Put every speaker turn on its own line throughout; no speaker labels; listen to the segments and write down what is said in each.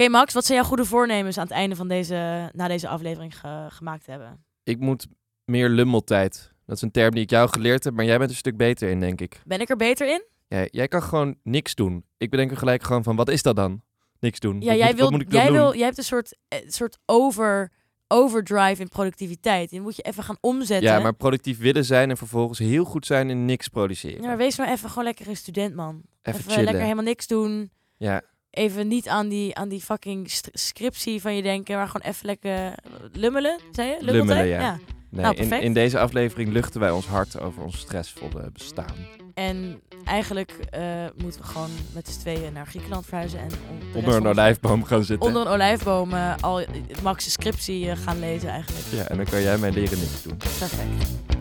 Oké, Max, wat zijn jouw goede voornemens aan het einde van deze, na deze aflevering ge- gemaakt hebben?
Ik moet meer lummeltijd. Dat is een term die ik jou geleerd heb, maar jij bent een stuk beter in, denk ik.
Ben ik er beter in?
Ja, jij kan gewoon niks doen. Ik bedenk er gelijk gewoon van, wat is dat dan? Niks doen.
Ja,
wat
jij,
moet,
wil,
wat moet ik dan
jij,
doen?
wil, jij hebt een soort, eh, soort over, overdrive in productiviteit. Die moet je even gaan omzetten.
Ja, maar productief willen zijn en vervolgens heel goed zijn in niks produceren.
Ja, maar wees nou even gewoon lekker een student, man.
even,
even
chillen.
lekker helemaal niks doen.
Ja,
Even niet aan die, aan die fucking scriptie van je denken, maar gewoon even lekker lummelen, zei je?
Lummelen, ja. nee,
Nou,
in, in deze aflevering luchten wij ons hart over ons stressvolle bestaan.
En eigenlijk eh, moeten we gewoon met z'n tweeën naar Griekenland verhuizen. En
Onder een olijfboom gaan zitten.
Onder een olijfboom eh, al Max' scriptie eh, gaan lezen eigenlijk.
Ja, en dan kan jij mij leren niks doen.
Perfect.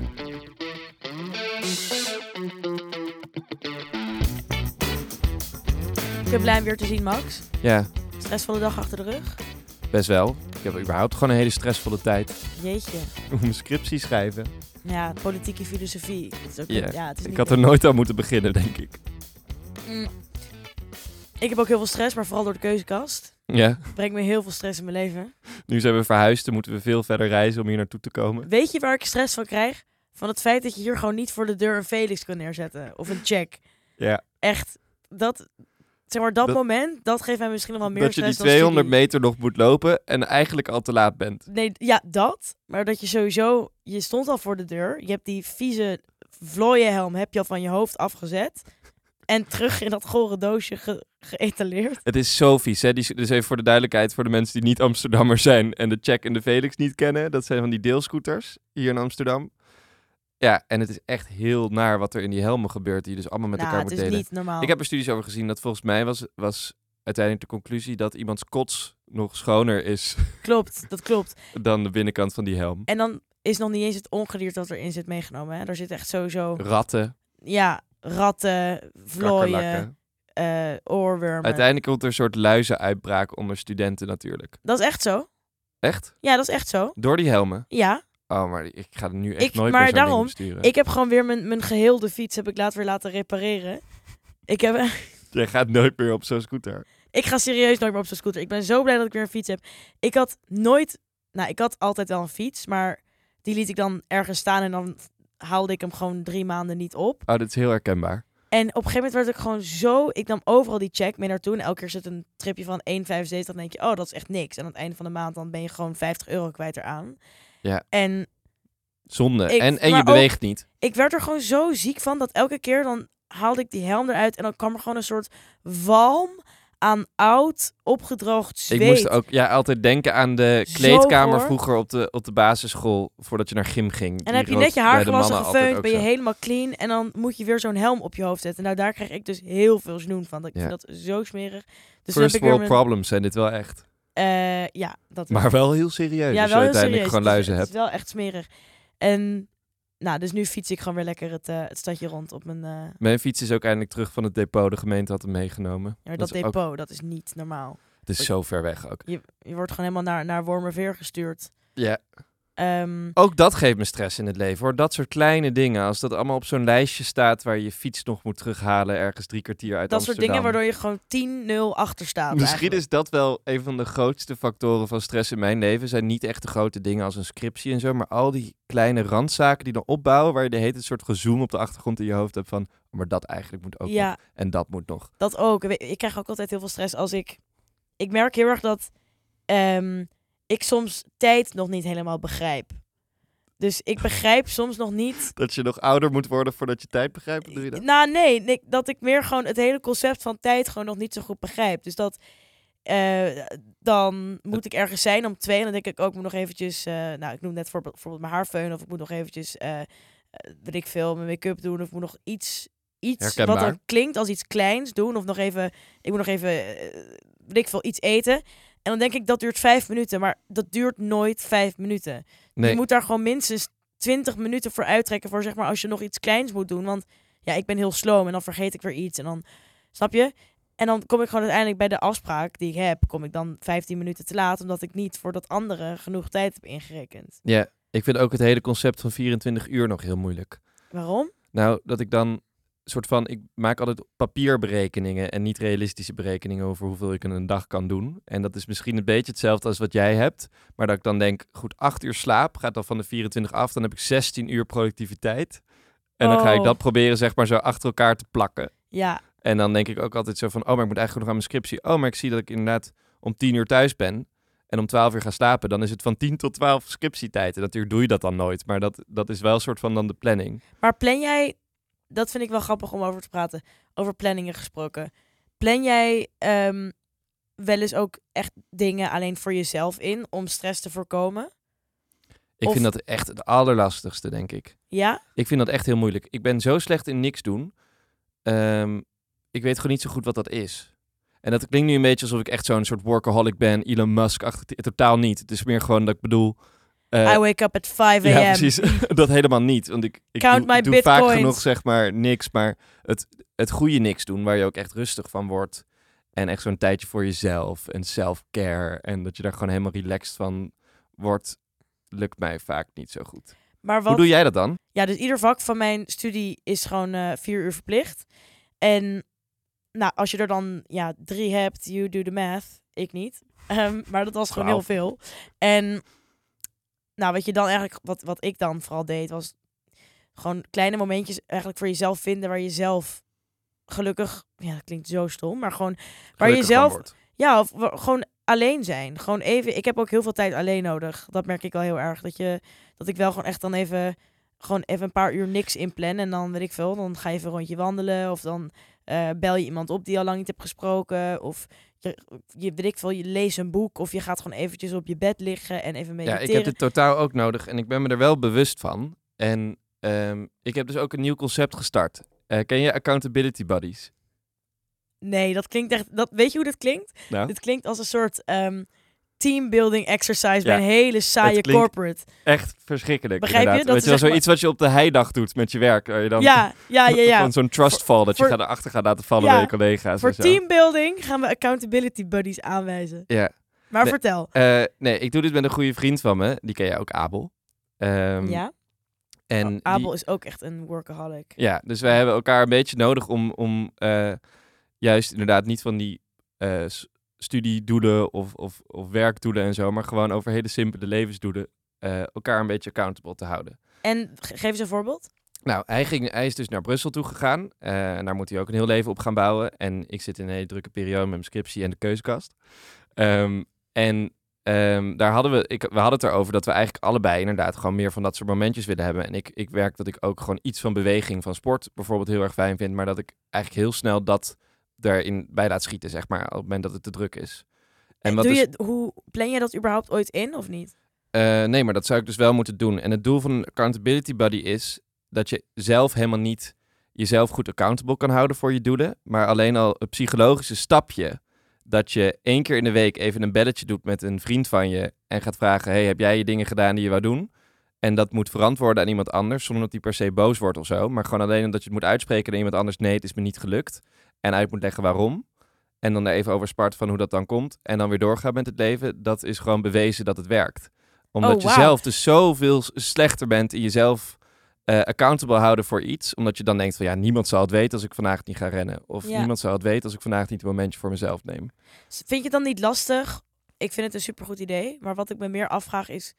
Ik ben blij om weer te zien, Max.
Ja,
Stressvolle dag achter de rug.
best wel. Ik heb überhaupt gewoon een hele stressvolle tijd.
Jeetje.
Om een scriptie schrijven.
Ja, politieke filosofie. Het is ook
Ja,
ja, het is
Ik had er nooit aan moeten beginnen, denk ik.
Mm. Ik heb ook heel veel stress, maar vooral door de keuzekast.
Ja,
Brengt me heel veel stress in mijn leven.
nu zijn we verhuisd, dan moeten we veel verder reizen om hier naartoe te komen.
Weet je waar ik stress van krijg? Van het feit dat je hier gewoon niet voor de deur een Felix kan neerzetten. Of een check.
Ja,
Echt, dat, zeg maar, dat,
Dat-
moment, dat geeft mij misschien nog wel meer
dat je die
stress dan
200
studie.
meter nog moet lopen en eigenlijk al te laat bent.
Nee, ja, dat. Maar dat je sowieso, je stond al voor de deur. Je hebt die vieze vlooienhelm heb je al van je hoofd afgezet. En terug in dat gore doosje ge- geëtaleerd.
Het is zo vies, hè? Die, dus even voor de duidelijkheid, voor de mensen die niet Amsterdammers zijn en de Check en de Felix niet kennen. Dat zijn van die deelscooters hier in Amsterdam. Ja, en het is echt heel naar wat er in die helmen gebeurt, die je dus allemaal met
nou,
elkaar
het
moet
is
delen.
niet normaal.
Ik heb er studies over gezien dat volgens mij was, was uiteindelijk de conclusie dat iemands kots nog schoner is
Klopt, dat klopt.
dan de binnenkant van die helm.
En dan is nog niet eens het ongedierte dat erin zit meegenomen. Hè? Er zit echt sowieso,
Ratten,
ja, ratten, vlooien,
kakkerlakken.
eh oorwormen.
Uiteindelijk komt er een soort luizenuitbraak onder studenten natuurlijk.
Dat is echt zo.
Echt?
Ja, dat is echt zo.
Door die helmen?
Ja,
Oh, maar ik ga er nu echt
Ik-
nooit
maar
meer zo'n
daarom,
besturen.
ik heb gewoon weer mijn, mijn geheelde fiets heb ik later weer laten repareren. Ik, heb,
Jij gaat nooit meer op zo'n scooter.
ik ga serieus nooit meer op zo'n scooter. Ik ben zo blij dat ik weer een fiets heb. Ik had nooit, nou ik had altijd wel een fiets, maar die liet ik dan ergens staan en dan haalde ik hem gewoon drie maanden niet op.
Oh, dit is heel herkenbaar.
En op een gegeven moment werd ik gewoon zo... Ik nam overal die check mee naartoe. En elke keer zit een tripje van 1,75. Dan denk je, oh, dat is echt niks. En aan het einde van de maand dan ben je gewoon 50 euro kwijt eraan.
Ja.
En
Zonde.
Ik-
en en je
ook-
beweegt niet.
ik werd er gewoon zo ziek van... dat elke keer dan haalde ik die helm eruit... en dan kwam er gewoon een soort walm aan oud, opgedroogd zweet.
Ik moest ook ja, altijd denken aan de kleedkamer vroeger op de, op de basisschool. Voordat je naar gym ging.
En dan heb je net je haar gewassen, gefeund, ben je
zo.
helemaal clean. En dan moet je weer zo'n helm op je hoofd zetten. Nou, daar krijg ik dus heel veel snoen van. Ik
Ja.
vind dat zo smerig. Dus
First
heb ik weer
world
mijn-
problems zijn dit wel echt.
Eh, ja, dat
Maar wel heel serieus. als je uiteindelijk gewoon luizen
het
hebt.
is wel echt smerig. En nou, dus nu fiets ik gewoon weer lekker het, eh, het stadje rond op mijn... eh,
Mijn fiets is ook eindelijk terug van het depot. De gemeente had hem meegenomen.
ja, maar dat,
ook-
depot, dat is niet normaal.
het is zo ver weg ook.
Je, je wordt gewoon helemaal naar, naar Wormerveer gestuurd.
Ja.
Ehm,
Ook dat geeft me stress in het leven hoor. Dat soort kleine dingen. Als dat allemaal op zo'n lijstje staat waar je je fiets nog moet terughalen. Ergens drie kwartier uit
dat soort
Amsterdam.
dingen waardoor je gewoon 10-0 achter staat.
Misschien
eigenlijk.
is dat wel een van de grootste factoren van stress in mijn leven. Zijn niet echt de grote dingen als een scriptie en zo. Maar al die kleine randzaken die dan opbouwen. Waar je de hele tijd soort gezoom op de achtergrond in je hoofd hebt van. "Oh, Maar dat eigenlijk moet ook
Ja,
nog. En dat moet nog.
dat ook. Ik krijg ook altijd heel veel stress als ik... Ik merk heel erg dat ehm, ik soms tijd nog niet helemaal begrijp. Dus ik begrijp soms nog niet
Dat je nog ouder moet worden voordat je tijd begrijpt. Bedoel je dat?
Nou, nee, nee, dat ik meer gewoon het hele concept van tijd gewoon nog niet zo goed begrijp. Dus dat eh, dan moet ik ergens zijn om twee en dan denk ik ook, ik moet nog eventjes, eh, nou, ik noem net voor, bijvoorbeeld mijn haar feunen of ik moet nog eventjes, weet ik veel, mijn make-up doen of ik moet nog iets, iets wat dan klinkt als iets kleins doen of nog even, ik moet nog even, weet ik veel, iets eten. En dan denk ik, dat duurt vijf minuten, maar dat duurt nooit vijf minuten.
Nee.
Je moet daar gewoon minstens 20 minuten voor uittrekken voor zeg maar als je nog iets kleins moet doen. Want ja, ik ben heel sloom en dan vergeet ik weer iets en dan snap je? En dan kom ik gewoon uiteindelijk bij de afspraak die ik heb, kom ik dan 15 minuten te laat omdat ik niet voor dat andere genoeg tijd heb ingerekend.
Ja, ik vind ook het hele concept van 24 uur nog heel moeilijk.
Waarom?
Nou, dat ik dan soort van, ik maak altijd papierberekeningen en niet realistische berekeningen over hoeveel ik in een dag kan doen. En dat is misschien een beetje hetzelfde als wat jij hebt. Maar dat ik dan denk, goed, acht uur slaap gaat dan van de 24 af. Dan heb ik 16 uur productiviteit. En dan ga ik
Oh.
dat proberen, zeg maar, zo achter elkaar te plakken.
Ja,
En dan denk ik ook altijd zo van, oh, maar ik moet eigenlijk nog aan mijn scriptie. Oh, maar ik zie dat ik inderdaad om 10 uur thuis ben. En om 12 uur ga slapen. Dan is het van 10 tot 12 scriptietijd. En natuurlijk doe je dat dan nooit. Maar dat, dat is wel een soort van dan de planning.
maar plan jij, dat vind ik wel grappig om over te praten, over planningen gesproken. Plan jij ehm, wel eens ook echt dingen alleen voor jezelf in om stress te voorkomen?
Ik
Of-
vind dat echt het allerlastigste, denk ik.
Ja?
Ik vind dat echt heel moeilijk. Ik ben zo slecht in niks doen. Ehm, ik weet gewoon niet zo goed wat dat is. En dat klinkt nu een beetje alsof ik echt zo'n soort workaholic ben. Elon Musk, achter totaal niet. Het is meer gewoon dat ik bedoel... eh,
I wake up at 5 a.m.
ja, precies. dat helemaal niet. Want ik, ik
Count
doe,
my
vaak genoeg, zeg maar, niks. Maar het, het goede niks doen, waar je ook echt rustig van wordt. En echt zo'n tijdje voor jezelf en self-care. En dat je daar gewoon helemaal relaxed van wordt, lukt mij vaak niet zo goed.
Maar wat,
Hoe doe jij dat dan?
Ja, dus ieder vak van mijn studie is gewoon eh, vier uur verplicht. En nou, als je er dan ja, drie hebt, you do the math. Ik niet. Ehm, maar dat was gewoon heel veel. En nou, wat je dan eigenlijk, wat, wat ik dan vooral deed, was gewoon kleine momentjes eigenlijk voor jezelf vinden waar je zelf gelukkig, ja, dat klinkt zo stom, maar gewoon waar je
Gelukkig
zelf ja, of gewoon alleen zijn. Gewoon even. Ik heb ook heel veel tijd alleen nodig. Dat merk ik wel heel erg. Dat, je, dat ik wel gewoon echt dan even, gewoon even een paar uur niks inplannen. En dan weet ik veel. Dan ga je even een rondje wandelen. Of dan eh, bel je iemand op die je al lang niet hebt gesproken. Of je, je weet ik veel, je leest een boek. Of je gaat gewoon eventjes op je bed liggen en even
Ja,
mediteren.
ik heb dit totaal ook nodig en ik ben me er wel bewust van. En ehm, ik heb dus ook een nieuw concept gestart. Eh, ken je accountability buddies?
Nee, dat klinkt echt. Dat, weet je hoe dat klinkt?
Nou,
Dit klinkt als een soort ehm, teambuilding exercise bij een hele saaie corporate.
echt verschrikkelijk.
Begrijp je? Dat
Weet je
is
wel, zoiets wat je op de heidag doet met je werk. Waar je dan
Ja, ja, ja, ja.
van zo'n trust fall dat
voor-
je gaat erachter gaat laten vallen
Ja,
bij je collega's.
Voor teambuilding gaan we accountability buddies aanwijzen.
Ja.
Maar
Nee,
vertel.
Eh, nee, ik doe dit met een goede vriend van me. Die ken jij ook, Abel. Ehm,
ja?
En
Oh,
die-
Abel is ook echt een workaholic.
Ja, dus wij hebben elkaar een beetje nodig om, om eh, juist inderdaad niet van die eh, studiedoelen of, of, of werkdoelen en zo, maar gewoon over hele simpele levensdoelen eh, elkaar een beetje accountable te houden.
En ge- geef eens een voorbeeld.
Nou, hij, ging, hij is dus naar Brussel toe gegaan. eh, en daar moet hij ook een heel leven op gaan bouwen. En ik zit in een hele drukke periode met mijn scriptie en de keuzekast. Ehm, en ehm, daar hadden we, ik, we hadden het erover dat we eigenlijk allebei inderdaad gewoon meer van dat soort momentjes willen hebben. En ik, ik werk dat ik ook gewoon iets van beweging, van sport bijvoorbeeld heel erg fijn vind. Maar dat ik eigenlijk heel snel dat erin bij laat schieten, zeg maar, op het moment dat het te druk is. En wat
Doe je, hoe plan je dat überhaupt ooit in of niet?
eh, nee, maar dat zou ik dus wel moeten doen. En het doel van een accountability buddy is dat je zelf helemaal niet jezelf goed accountable kan houden voor je doelen. Maar alleen al een psychologische stapje dat je één keer in de week even een belletje doet met een vriend van je en gaat vragen, hey, heb jij je dingen gedaan die je wou doen? En dat moet verantwoorden aan iemand anders, zonder dat die per se boos wordt of zo. Maar gewoon alleen omdat je het moet uitspreken aan iemand anders, nee, het is me niet gelukt. En uit moet leggen waarom. En dan er even over spart van hoe dat dan komt. En dan weer doorgaan met het leven. Dat is gewoon bewezen dat het werkt. Omdat
Oh,
je zelf dus zoveel slechter bent in jezelf eh, accountable houden voor iets. Omdat je dan denkt van ja, niemand zal het weten als ik vandaag niet ga rennen. Of
Ja.
niemand zal het weten als ik vandaag niet een momentje voor mezelf neem.
Vind je het dan niet lastig? Ik vind het een supergoed idee. Maar wat ik me meer afvraag is...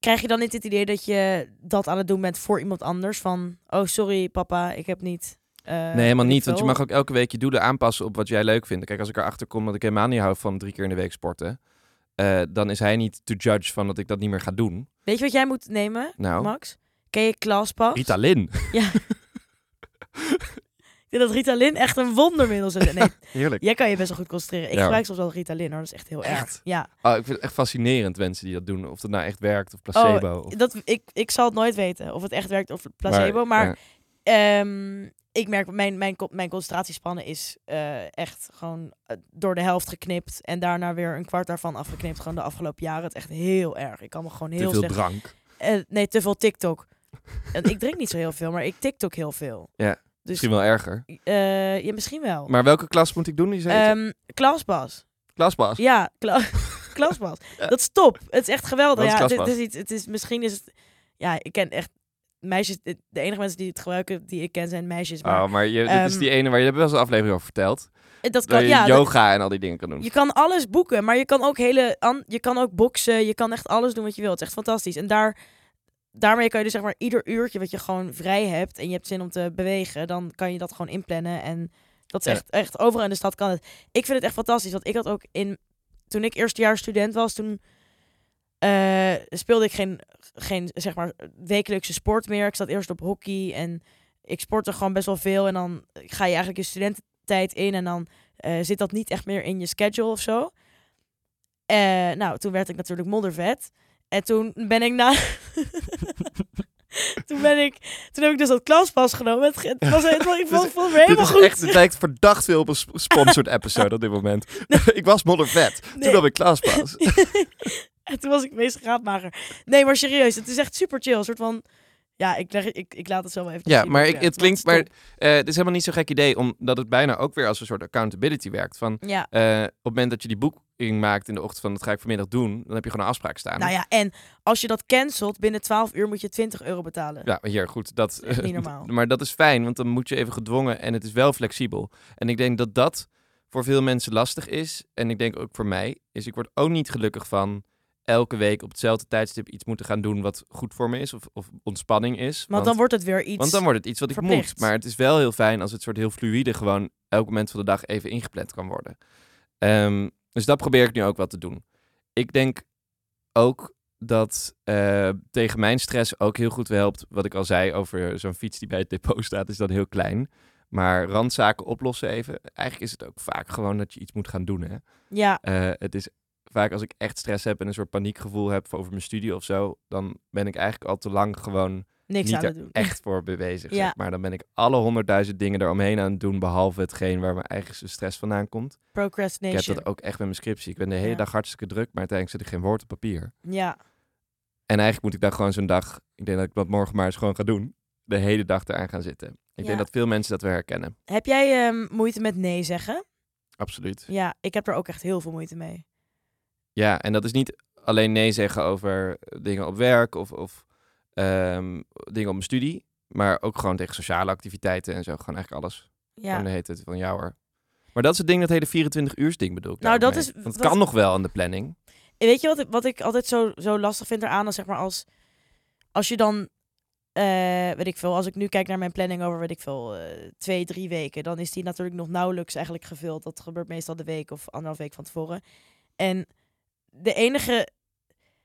Krijg je dan niet het idee dat je dat aan het doen bent voor iemand anders? Van, oh sorry papa, ik heb niet... eh,
nee, helemaal niet. Want je mag ook elke week je doelen aanpassen op wat jij leuk vindt. Kijk, als ik erachter kom dat ik helemaal niet hou van drie keer in de week sporten. eh, dan is hij niet to judge van dat ik dat niet meer ga doen.
Weet je wat jij moet nemen,
Nou,
Max? Ken je ClassPass?
Ritalin.
Ja. ik denk dat Ritalin echt een wondermiddel is. Nee,
Heerlijk.
jij kan je best wel goed concentreren. Ik
Ja.
gebruik soms wel Ritalin hoor, dat is echt heel erg. Ja,
Oh, ik vind het echt fascinerend, mensen die dat doen. Of dat nou echt werkt of placebo. of-
dat, ik, ik zal het nooit weten of het echt werkt of placebo. Maar,
ja.
ehm, ik merk, mijn, mijn, mijn concentratiespannen is eh, echt gewoon eh, door de helft geknipt. En daarna weer een kwart daarvan afgeknipt. Gewoon de afgelopen jaren. Het is echt heel erg. Ik kan me gewoon
te
heel
veel
slecht...
drank.
Eh, nee, te veel TikTok. En ik drink niet zo heel veel, maar ik TikTok heel veel.
Ja,
Dus,
Misschien wel erger.
ja, misschien wel.
Maar welke klas moet ik doen? Die zei
Ehm Klasbas.
Klasbas.
Ja, kla Klasbas.
Ja.
Dat is top. Het is echt geweldig.
Is
ja, het is iets, het is, misschien is het... Ja, ik ken echt meisjes, de enige mensen die het gebruiken die ik ken zijn meisjes. Maar
Oh, maar je, dit is
Ehm,
die ene waar je hebt wel eens een aflevering over verteld.
dat
Dat
kan,
je
ja, dat-
yoga en al die dingen kan doen.
je kan alles boeken, maar je kan ook hele, je kan ook boksen, je kan echt alles doen wat je wilt. Het is echt fantastisch. En daar, daarmee kan je dus zeg maar ieder uurtje wat je gewoon vrij hebt en je hebt zin om te bewegen, dan kan je dat gewoon inplannen. En dat is echt, echt overal in de stad kan het. Ik vind het echt fantastisch, want ik had ook in, toen ik eerstejaars student was, toen eh, speelde ik geen, geen zeg maar wekelijkse sport meer. Ik zat eerst op hockey en ik sportte gewoon best wel veel. En dan ga je eigenlijk je studententijd in en dan eh, zit dat niet echt meer in je schedule of zo. Eh, nou, toen werd ik natuurlijk moddervet. En toen ben ik na... toen ben ik... Toen heb ik dus dat klaspas genomen. Het, was, het, was- ik vond, vond me helemaal goed.
echt, het lijkt verdacht veel op een sp- sponsored episode op dit moment. ik was moddervet. Toen
Nee.
had ik klaspas.
en toen was ik meest graadmager. Nee, maar serieus. Het is echt super chill. Een soort van... Ja, ik, leg, ik, ik laat het zo wel even
Ja, maar ik, het klinkt, maar
is
eh, het is helemaal niet zo'n gek idee, omdat het bijna ook weer als een soort accountability werkt. Van,
Ja,
eh, op het moment dat je die boeking maakt in de ochtend van dat ga ik vanmiddag doen, dan heb je gewoon een afspraak staan.
nou ja, en als je dat cancelt, binnen 12 uur moet je 20 euro betalen.
Ja, hier, goed. Dat,
echt niet normaal.
maar dat is fijn, want dan moet je even gedwongen en het is wel flexibel. En ik denk dat dat voor veel mensen lastig is. En ik denk ook voor mij, is ik word ook niet gelukkig van elke week op hetzelfde tijdstip iets moeten gaan doen wat goed voor me is of, of ontspanning is.
Want dan wordt het weer iets...
want dan wordt het iets wat ik moet. Maar het is wel heel fijn als het soort heel fluïde gewoon elk moment van de dag even ingepland kan worden. Ehm, dus dat probeer ik nu ook wel te doen. Ik denk ook dat eh, tegen mijn stress ook heel goed helpt. Wat ik al zei over zo'n fiets die bij het depot staat, is dan heel klein. Maar randzaken oplossen even. Eigenlijk is het ook vaak gewoon dat je iets moet gaan doen. Hè?
Ja,
Eh, het is vaak als ik echt stress heb en een soort paniekgevoel heb over mijn studie of zo, dan ben ik eigenlijk al te lang gewoon
niks
niet
aan
er
doen.
echt voor bezig.
Ja.
Zeg maar dan ben ik alle honderdduizend dingen eromheen aan het doen, behalve hetgeen waar mijn eigen stress vandaan komt. Ik
Procrastination.
heb dat ook echt met mijn scriptie. Ik ben de hele
Ja.
dag hartstikke druk, maar uiteindelijk zet ik geen woord op papier.
Ja,
En eigenlijk moet ik daar gewoon zo'n dag, ik denk dat ik dat morgen maar eens gewoon ga doen, de hele dag eraan gaan zitten. Ik
Ja.
denk dat veel mensen dat wel herkennen.
Heb jij ehm, moeite met nee zeggen?
Absoluut.
Ja, ik heb er ook echt heel veel moeite mee.
Ja, en dat is niet alleen nee zeggen over dingen op werk of, of ehm, dingen op mijn studie, maar ook gewoon tegen sociale activiteiten en zo. Gewoon eigenlijk alles.
Ja,
de heet het van jou hoor. Maar dat is het ding, dat hele 24 uur ding bedoel ik
Nou, dat
mee.
is-
Want het
wat-
kan nog wel aan de planning.
weet je wat, ik- wat ik altijd zo, zo lastig vind eraan? Dan zeg maar als, als je dan, eh, weet ik veel, als ik nu kijk naar mijn planning over, weet ik veel, eh, twee, drie weken, dan is die natuurlijk nog nauwelijks eigenlijk gevuld. Dat gebeurt meestal de week of anderhalf week van tevoren. En de enige,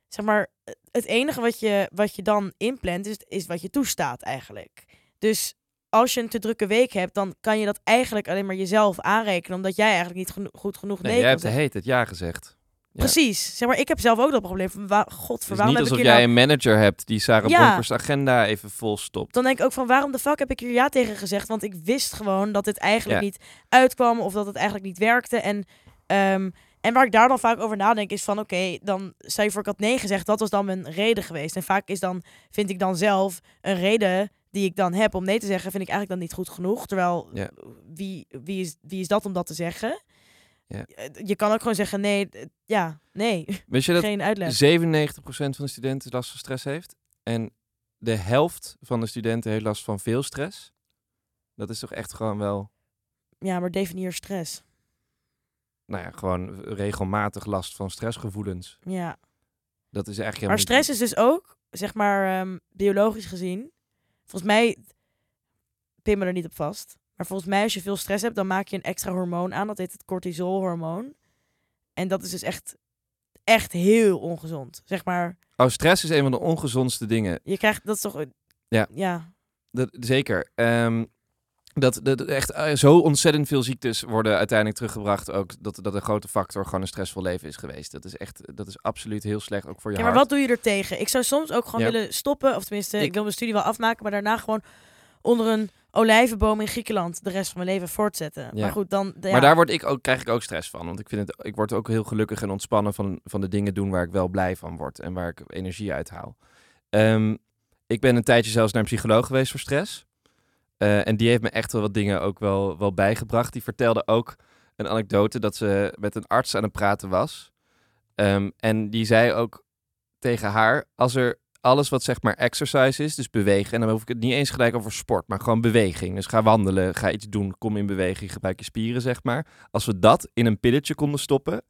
zeg maar, het enige wat je, wat je dan inplant, is, is wat je toestaat eigenlijk. Dus als je een te drukke week hebt, dan kan je dat eigenlijk alleen maar jezelf aanrekenen, omdat jij eigenlijk niet geno- goed genoeg
Nee,
nee,
jij hebt de heet het ja gezegd. Ja.
Precies. Zeg maar, ik heb zelf ook dat probleem van, waar, god, voor waarom
niet
heb
alsof
hier
jij
nou...
een manager hebt die Sarah
Ja.
Bonkers agenda even vol stopt.
Dan denk ik ook van, waarom de fuck heb ik hier ja tegen gezegd? Want ik wist gewoon dat dit eigenlijk
Ja.
niet uitkwam of dat het eigenlijk niet werkte. En, ehm, en waar ik daar dan vaak over nadenk is van, oké, dan stel je voor ik had nee gezegd, dat was dan mijn reden geweest. En vaak is dan, vind ik dan zelf een reden die ik dan heb om nee te zeggen, vind ik eigenlijk dan niet goed genoeg. Terwijl, wie, wie, is, wie is dat om dat te zeggen?
Ja.
Eh, Je kan ook gewoon zeggen, nee, eh, ja, nee,
Weet je dat
geen uitleg.
97% van de studenten last van stress heeft? En de helft van de studenten heeft last van veel stress? Dat is toch echt gewoon wel,
Ja, maar definieer stress.
Nou ja, gewoon regelmatig last van stressgevoelens.
Ja.
Dat is eigenlijk
Maar stress is dus ook, zeg maar, ehm, biologisch gezien. Volgens mij, pin me er niet op vast. Maar volgens mij, als je veel stress hebt, dan maak je een extra hormoon aan. Dat heet het cortisolhormoon. En dat is dus echt, echt heel ongezond. Zeg maar,
Oh, stress is een van de ongezondste dingen.
je krijgt, dat is toch...
Ja.
Ja,
Dat, zeker. Ehm, dat, dat echt eh, zo ontzettend veel ziektes worden uiteindelijk teruggebracht. Ook dat, dat een grote factor gewoon een stressvol leven is geweest. Dat is echt, dat is absoluut heel slecht, ook voor je
Ja, maar
hart.
wat doe je er tegen? Ik zou soms ook gewoon
Ja.
willen stoppen. Of tenminste, ik...
Ik-
wil mijn studie wel afmaken. Maar daarna gewoon onder een olijvenboom in Griekenland de rest van mijn leven voortzetten.
Ja.
Maar goed, dan... Ja.
Maar daar word ik ook, krijg ik ook stress van. Want ik, vind het, ik word ook heel gelukkig en ontspannen van, van de dingen doen waar ik wel blij van word. En waar ik energie uit haal. Ehm, ik ben een tijdje zelfs naar een psycholoog geweest voor stress. Eh, en die heeft me echt wel wat dingen ook wel, wel bijgebracht. Die vertelde ook een anekdote dat ze met een arts aan het praten was. Ehm, en die zei ook tegen haar, als er alles wat zeg maar exercise is, dus bewegen. En dan hoef ik het niet eens gelijk over sport, maar gewoon beweging. Dus ga wandelen, ga iets doen, kom in beweging, gebruik je spieren, zeg maar. Als we dat in een pilletje konden stoppen,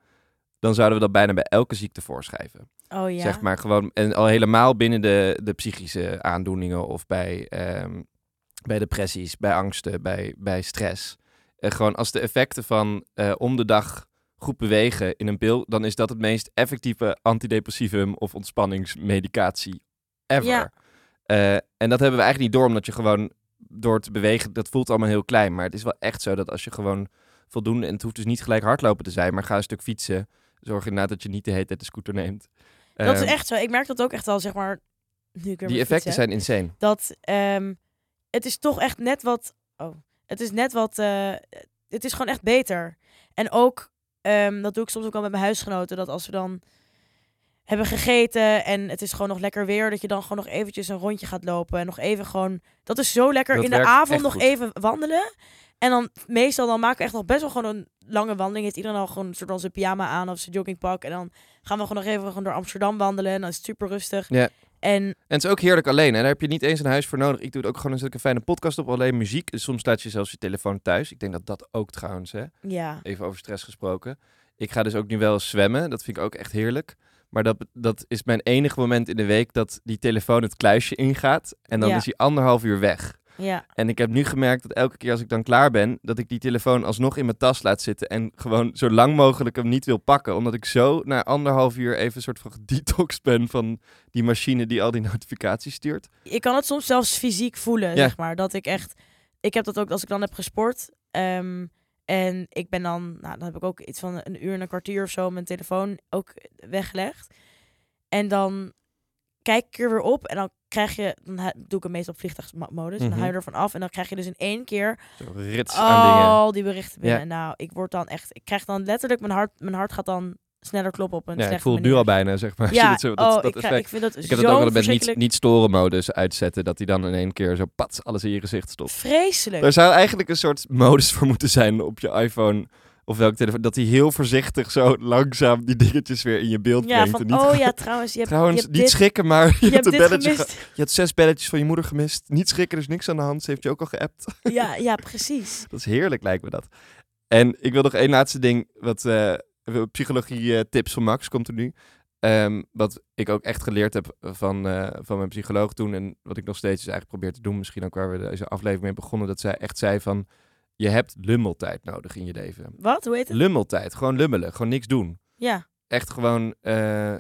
dan zouden we dat bijna bij elke ziekte voorschrijven.
Oh ja.
Zeg maar gewoon, en al helemaal binnen de, de psychische aandoeningen of bij, ehm, bij depressies, bij angsten, bij, bij stress. En gewoon als de effecten van eh, om de dag goed bewegen in een pil, dan is dat het meest effectieve antidepressivum of ontspanningsmedicatie ever.
Ja.
Eh, en dat hebben we eigenlijk niet door, omdat je gewoon door te bewegen, dat voelt allemaal heel klein. Maar het is wel echt zo dat als je gewoon voldoende, en het hoeft dus niet gelijk hardlopen te zijn, maar ga een stuk fietsen. Zorg inderdaad dat je niet de hele tijd de scooter neemt.
dat is
Ehm,
echt zo. Ik merk dat ook echt al, zeg maar. Nu ik weer
Die effecten
fietsen,
zijn insane.
Dat ehm, het is toch echt net wat. Oh, het is net wat. eh, het is gewoon echt beter. En ook, ehm, dat doe ik soms ook al met mijn huisgenoten, dat als we dan hebben gegeten en het is gewoon nog lekker weer, dat je dan gewoon nog eventjes een rondje gaat lopen en nog even gewoon. Dat is zo lekker
Dat
in de avond nog
goed.
even wandelen. En dan meestal dan maken we echt nog best wel gewoon een lange wandeling. Heeft iedereen al gewoon een soort van zijn pyjama aan of zijn joggingpak. En dan gaan we gewoon nog even gewoon door Amsterdam wandelen. En dan is het super rustig.
Ja.
En
En het is ook heerlijk alleen. En daar heb je niet eens een huis voor nodig. Ik doe het ook gewoon een stuk een fijne podcast op, alleen muziek. Soms laat je zelfs je telefoon thuis. Ik denk dat dat ook trouwens, hè.
ja,
Even over stress gesproken. Ik ga dus ook nu wel zwemmen. Dat vind ik ook echt heerlijk. Maar dat, dat is mijn enige moment in de week dat die telefoon het kluisje ingaat. En dan
Ja.
is hij anderhalf uur weg.
Ja,
En ik heb nu gemerkt dat elke keer als ik dan klaar ben, dat ik die telefoon alsnog in mijn tas laat zitten. En gewoon zo lang mogelijk hem niet wil pakken. Omdat ik zo na anderhalf uur even een soort van gedetoxed ben van die machine die al die notificaties stuurt.
ik kan het soms zelfs fysiek voelen,
Ja.
zeg maar. Dat ik echt... Ik heb dat ook als ik dan heb gesport. ehm, en ik ben dan... Nou, dan heb ik ook iets van een uur en een kwartier of zo mijn telefoon ook weggelegd. En dan kijk ik er weer op en dan krijg je... Dan doe ik hem meestal op vliegtuigmodus. En dan
Mhm.
hou je ervan af. En dan krijg je dus in één keer
rits dingen.
al die berichten binnen.
Ja.
Nou, ik word dan echt... Ik krijg dan letterlijk... Mijn hart, mijn hart gaat dan sneller kloppen op een
Ja, ik voel het nu al bijna, zeg maar.
Ja,
zo, dat,
oh,
dat
ik, ik vind dat
Ik heb het ook wel met niet, niet storen modus uitzetten. Dat hij dan in één keer zo pats alles in je gezicht stopt.
vreselijk.
Er zou eigenlijk een soort modus voor moeten zijn op je iPhone of welke telefoon. Dat hij heel voorzichtig zo langzaam die dingetjes weer in je beeld
Ja,
brengt.
van,
en niet
oh ja, trouwens, je hebt,
Trouwens,
je hebt
niet
dit,
schrikken, maar je,
je
hebt een belletje. Je hebt zes belletjes van je moeder gemist. Niet schrikken, er is niks aan de hand. Ze heeft je ook al geappt.
Ja, ja, precies.
Dat is heerlijk, lijkt me dat. En ik wil nog één laatste ding. Wat eh, psychologie eh, tips van Max komt er nu. Ehm, wat ik ook echt geleerd heb van, eh, van mijn psycholoog toen. En wat ik nog steeds dus eigenlijk probeer te doen. Misschien ook waar we deze aflevering mee begonnen. Dat zij echt zei van... Je hebt lummeltijd nodig in je leven.
Wat? Hoe heet het?
Lummeltijd. Gewoon lummelen. Gewoon niks doen.
Ja,
Echt gewoon... eh,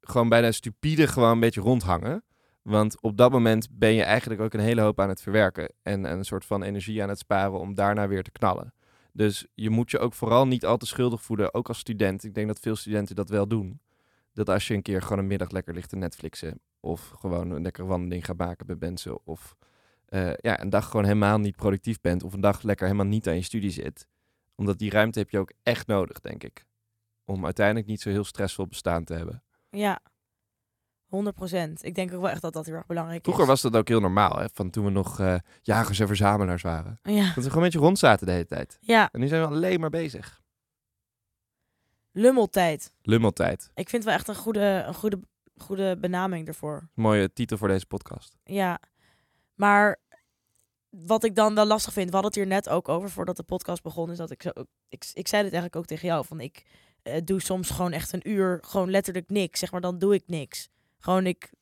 gewoon bijna stupide gewoon een beetje rondhangen. Want op dat moment ben je eigenlijk ook een hele hoop aan het verwerken. En, en een soort van energie aan het sparen om daarna weer te knallen. Dus je moet je ook vooral niet al te schuldig voelen, ook als student. Ik denk dat veel studenten dat wel doen. Dat als je een keer gewoon een middag lekker ligt te Netflixen. Of gewoon een lekkere wandeling gaat maken bij mensen. Of eh, ja, een dag gewoon helemaal niet productief bent. Of een dag lekker helemaal niet aan je studie zit. Omdat die ruimte heb je ook echt nodig, denk ik. Om uiteindelijk niet zo heel stressvol bestaan te hebben.
ja. 100% Ik denk ook wel echt dat dat heel erg belangrijk
Vroeger
is.
was dat ook heel normaal, hè? Van toen we nog eh, jagers en verzamelaars waren.
Ja,
Dat we gewoon een beetje rond zaten de hele tijd.
ja,
En nu zijn we alleen maar bezig.
lummeltijd.
Lummeltijd.
Ik vind het wel echt een goede, een goede, goede benaming ervoor.
Mooie titel voor deze podcast.
Ja, maar wat ik dan wel lastig vind, we hadden het hier net ook over voordat de podcast begon, is dat ik zo, ik, ik zei dit eigenlijk ook tegen jou, van ik eh, doe soms gewoon echt een uur, gewoon letterlijk niks, zeg maar, dan doe ik niks. Gewoon ik,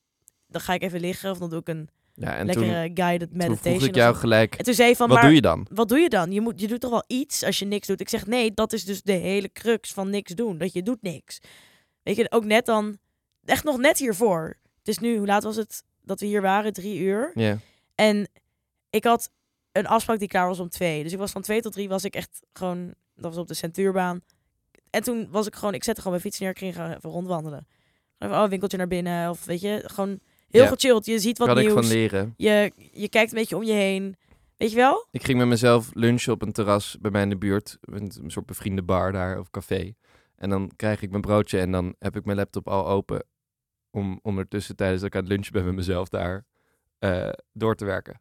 dan ga ik even liggen of dan doe ik een
Ja, en toen,
lekkere guided
toen
meditation.
vroeg ik jou gelijk,
En toen zei van,
wat
maar
doe je dan?
wat doe je dan? Je, moet, je doet toch wel iets als je niks doet? Ik zeg, nee, dat is dus de hele crux van niks doen. Dat je doet niks. Weet je, ook net dan, echt nog net hiervoor. Het is nu, hoe laat was het dat we hier waren? Drie uur.
Ja.
En ik had een afspraak die klaar was om twee. Dus ik was van twee tot drie was ik echt gewoon, dat was op de centuurbaan. En toen was ik gewoon, ik zette gewoon mijn fiets neer, ik ging even rondwandelen. Even, oh, winkeltje naar binnen. Of weet je, gewoon heel
Ja.
gechilled. Je ziet wat
Kan ik
nieuws.
van leren.
Je, je kijkt een beetje om je heen. Weet je wel?
Ik ging met mezelf lunchen op een terras bij mij in de buurt. Een een soort bevriende bar daar, of café. En dan krijg ik mijn broodje en dan heb ik mijn laptop al open. Om ondertussen tijdens dat ik aan het lunchen ben met mezelf daar eh, door te werken.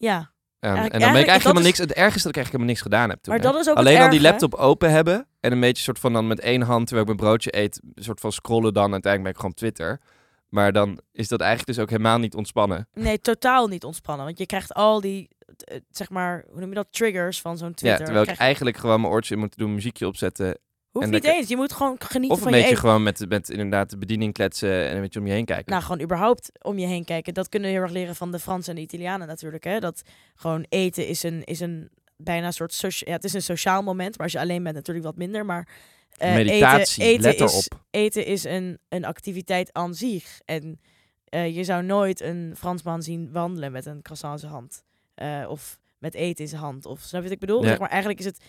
Ja.
En,
Eigenlijk-
en dan ben ik
eigenlijk-
helemaal niks. Het ergste is dat ik eigenlijk helemaal niks gedaan heb toen.
Maar
hè.
dat is ook
Alleen al die laptop open hebben. En een beetje soort van dan met één hand, terwijl ik mijn broodje eet, een soort van scrollen dan. Uiteindelijk ben ik gewoon Twitter. Maar dan is dat eigenlijk dus ook helemaal niet ontspannen.
Nee, totaal niet ontspannen. Want je krijgt al die, eh, zeg maar, hoe noem je dat, triggers van zo'n
Ja,
Twitter.
terwijl ik eigenlijk gewoon mijn oortjes in moet doen, muziekje opzetten.
Hoeft
en
niet eens. Je moet gewoon genieten
Of een
van je
beetje
eten.
gewoon met, met inderdaad de bediening kletsen en een beetje om je heen kijken.
Nou, gewoon überhaupt om je heen kijken. Dat kunnen we heel erg leren van de Fransen en de Italianen natuurlijk. Hè? Dat gewoon eten is een, is een bijna een soort... socia- Ja, het is een sociaal moment, maar als je alleen bent natuurlijk wat minder. Maar eh,
Meditatie,
eten,
let
eten is, eten is een, een activiteit aan zich. En eh, je zou nooit een Fransman zien wandelen met een croissant in zijn hand. Eh, of met eten in zijn hand. Of snap je wat ik bedoel?
Ja.
Zeg maar, eigenlijk is het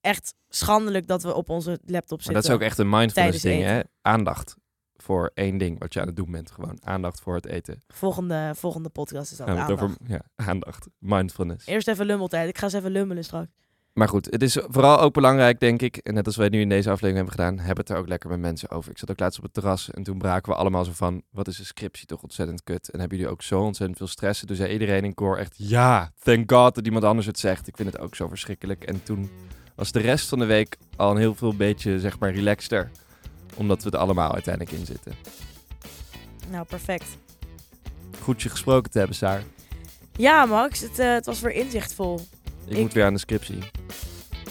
echt schandelijk dat we op onze laptop
Maar
zitten.
dat is ook echt een mindfulness ding, hè?
eten.
Aandacht voor één ding wat je aan het doen bent. Gewoon aandacht voor het eten.
Volgende, volgende podcast is dat aandacht.
over ja, aandacht, mindfulness.
Eerst even lummeltijd. Ik ga eens even lummelen straks.
Maar goed, het is vooral ook belangrijk, denk ik. En net als wij nu in deze aflevering hebben gedaan, hebben het er ook lekker met mensen over. Ik zat ook laatst op het terras en toen braken we allemaal zo van: wat is de scriptie toch ontzettend kut? En hebben jullie ook zo ontzettend veel stress? Toen zei iedereen in koor echt: ja, thank god dat iemand anders het zegt. Ik vind het ook zo verschrikkelijk. En toen was de rest van de week al een heel veel beetje, zeg maar, relaxter. Omdat we er allemaal uiteindelijk in zitten.
Nou, perfect.
Goed je gesproken te hebben, Saar.
Ja, Max, het, eh, het was weer inzichtvol.
Ik,
Ik-
moet weer aan de scriptie.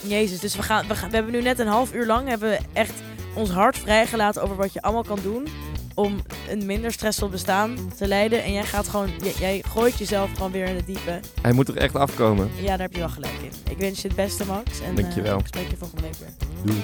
Jezus, dus we, gaan, we, gaan, we hebben nu net een half uur lang hebben we echt ons hart vrijgelaten over wat je allemaal kan doen om een minder stressvol bestaan te leiden. En jij gaat gewoon, jij, jij gooit jezelf gewoon weer in het diepe.
Hij moet er echt afkomen.
Ja, daar heb je wel gelijk in. Ik wens je het beste, Max. En
Dankjewel.
eh, ik spreek je volgende week weer.
Doei.